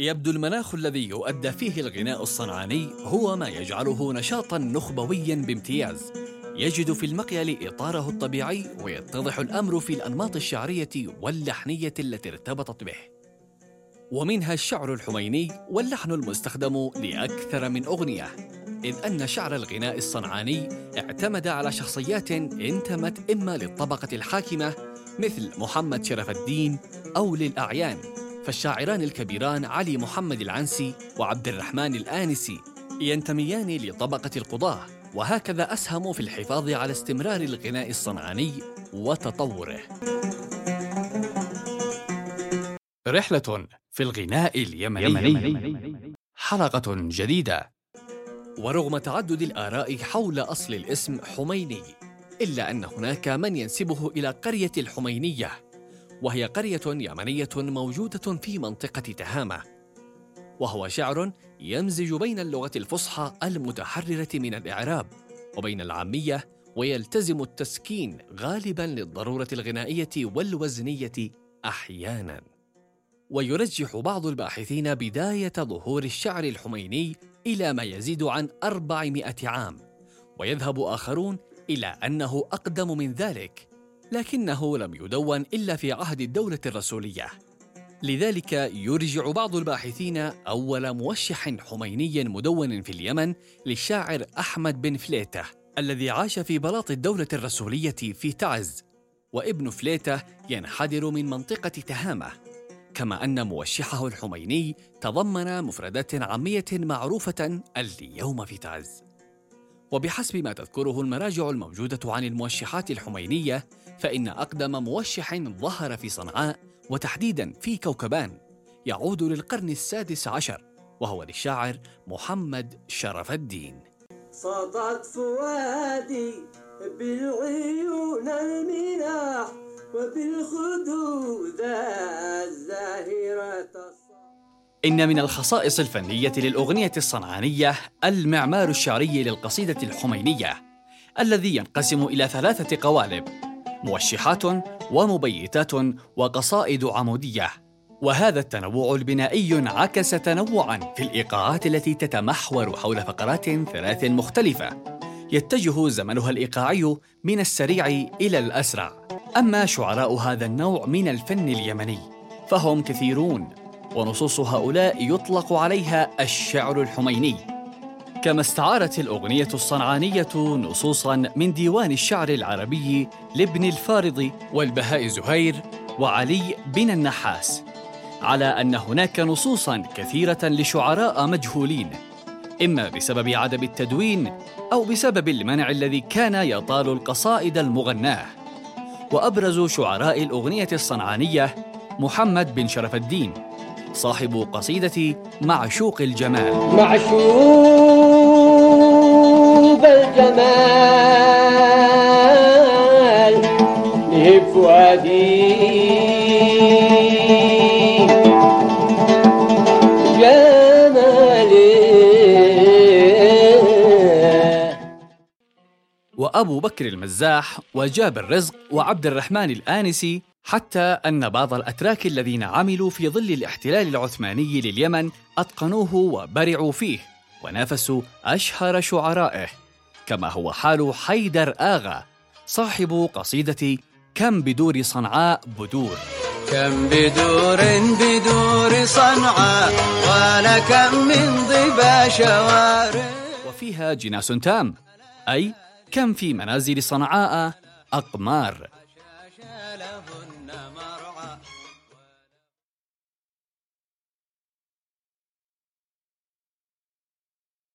يبدو المناخ الذي يؤدى فيه الغناء الصنعاني هو ما يجعله نشاطا نخبويا بامتياز. يجد في المقيل إطاره الطبيعي ويتضح الأمر في الأنماط الشعرية واللحنية التي ارتبطت به. ومنها الشعر الحميني واللحن المستخدم لأكثر من أغنية إذ أن شعر الغناء الصنعاني اعتمد على شخصيات انتمت إما للطبقة الحاكمة مثل محمد شرف الدين أو للأعيان. فالشاعران الكبيران علي محمد العنسي وعبد الرحمن الآنسي ينتميان لطبقة القضاة وهكذا أسهموا في الحفاظ على استمرار الغناء الصنعاني وتطوره. رحلة في الغناء اليمني. حلقة جديدة. ورغم تعدد الآراء حول أصل الاسم حميني إلا أن هناك من ينسبه إلى قرية الحمينية. وهي قرية يمنية موجودة في منطقة تهامة. وهو شعر يمزج بين اللغة الفصحى المتحررة من الإعراب وبين العامية ويلتزم التسكين غالبا للضرورة الغنائية والوزنية أحيانا. ويرجح بعض الباحثين بداية ظهور الشعر الحميني إلى ما يزيد عن أربعمائة عام ويذهب آخرون إلى أنه أقدم من ذلك. لكنه لم يدون إلا في عهد الدولة الرسولية. لذلك يرجع بعض الباحثين أول موشح حميني مدون في اليمن للشاعر أحمد بن فليتة الذي عاش في بلاط الدولة الرسولية في تعز وابن فليتة ينحدر من منطقة تهامة. كما أن موشحه الحميني تضمن مفردات عامية معروفة اليوم في تعز. وبحسب ما تذكره المراجع الموجودة عن الموشحات الحمينية فإن أقدم موشح ظهر في صنعاء وتحديدا في كوكبان يعود للقرن السادس عشر وهو للشاعر محمد شرف الدين. صدت فؤادي بالعيون المناح وبالخدود الزاهرة إن من الخصائص الفنية للأغنية الصنعانية المعمار الشعري للقصيدة الحمينية الذي ينقسم إلى ثلاثة قوالب موشحات ومبيتات وقصائد عمودية. وهذا التنوع البنائي انعكس تنوعا في الإيقاعات التي تتمحور حول فقرات ثلاث مختلفة يتجه زمنها الإيقاعي من السريع إلى الأسرع. أما شعراء هذا النوع من الفن اليمني فهم كثيرون. ونصوص هؤلاء يطلق عليها الشعر الحميني. كما استعارت الأغنية الصنعانية نصوصا من ديوان الشعر العربي لابن الفارض والبهاء زهير وعلي بن النحاس على أن هناك نصوصا كثيرة لشعراء مجهولين إما بسبب عدم التدوين أو بسبب المنع الذي كان يطال القصائد المغناة. وأبرز شعراء الأغنية الصنعانية محمد بن شرف الدين صاحب قصيدة معشوق الجمال. معشوق الجمال لهب فؤادي. وأبو بكر المزاح وجابر رزق وعبد الرحمن الآنسي حتى أن بعض الأتراك الذين عملوا في ظل الاحتلال العثماني لليمن أتقنوه وبرعوا فيه ونافسوا أشهر شعرائه كما هو حال حيدر آغا صاحب قصيدة كم بدور صنعاء بدور. كم بدور بدور صنعاء ولا كم من ضبا شوارع وفيها جناس تام أي كم في منازل صنعاء أقمار. النمام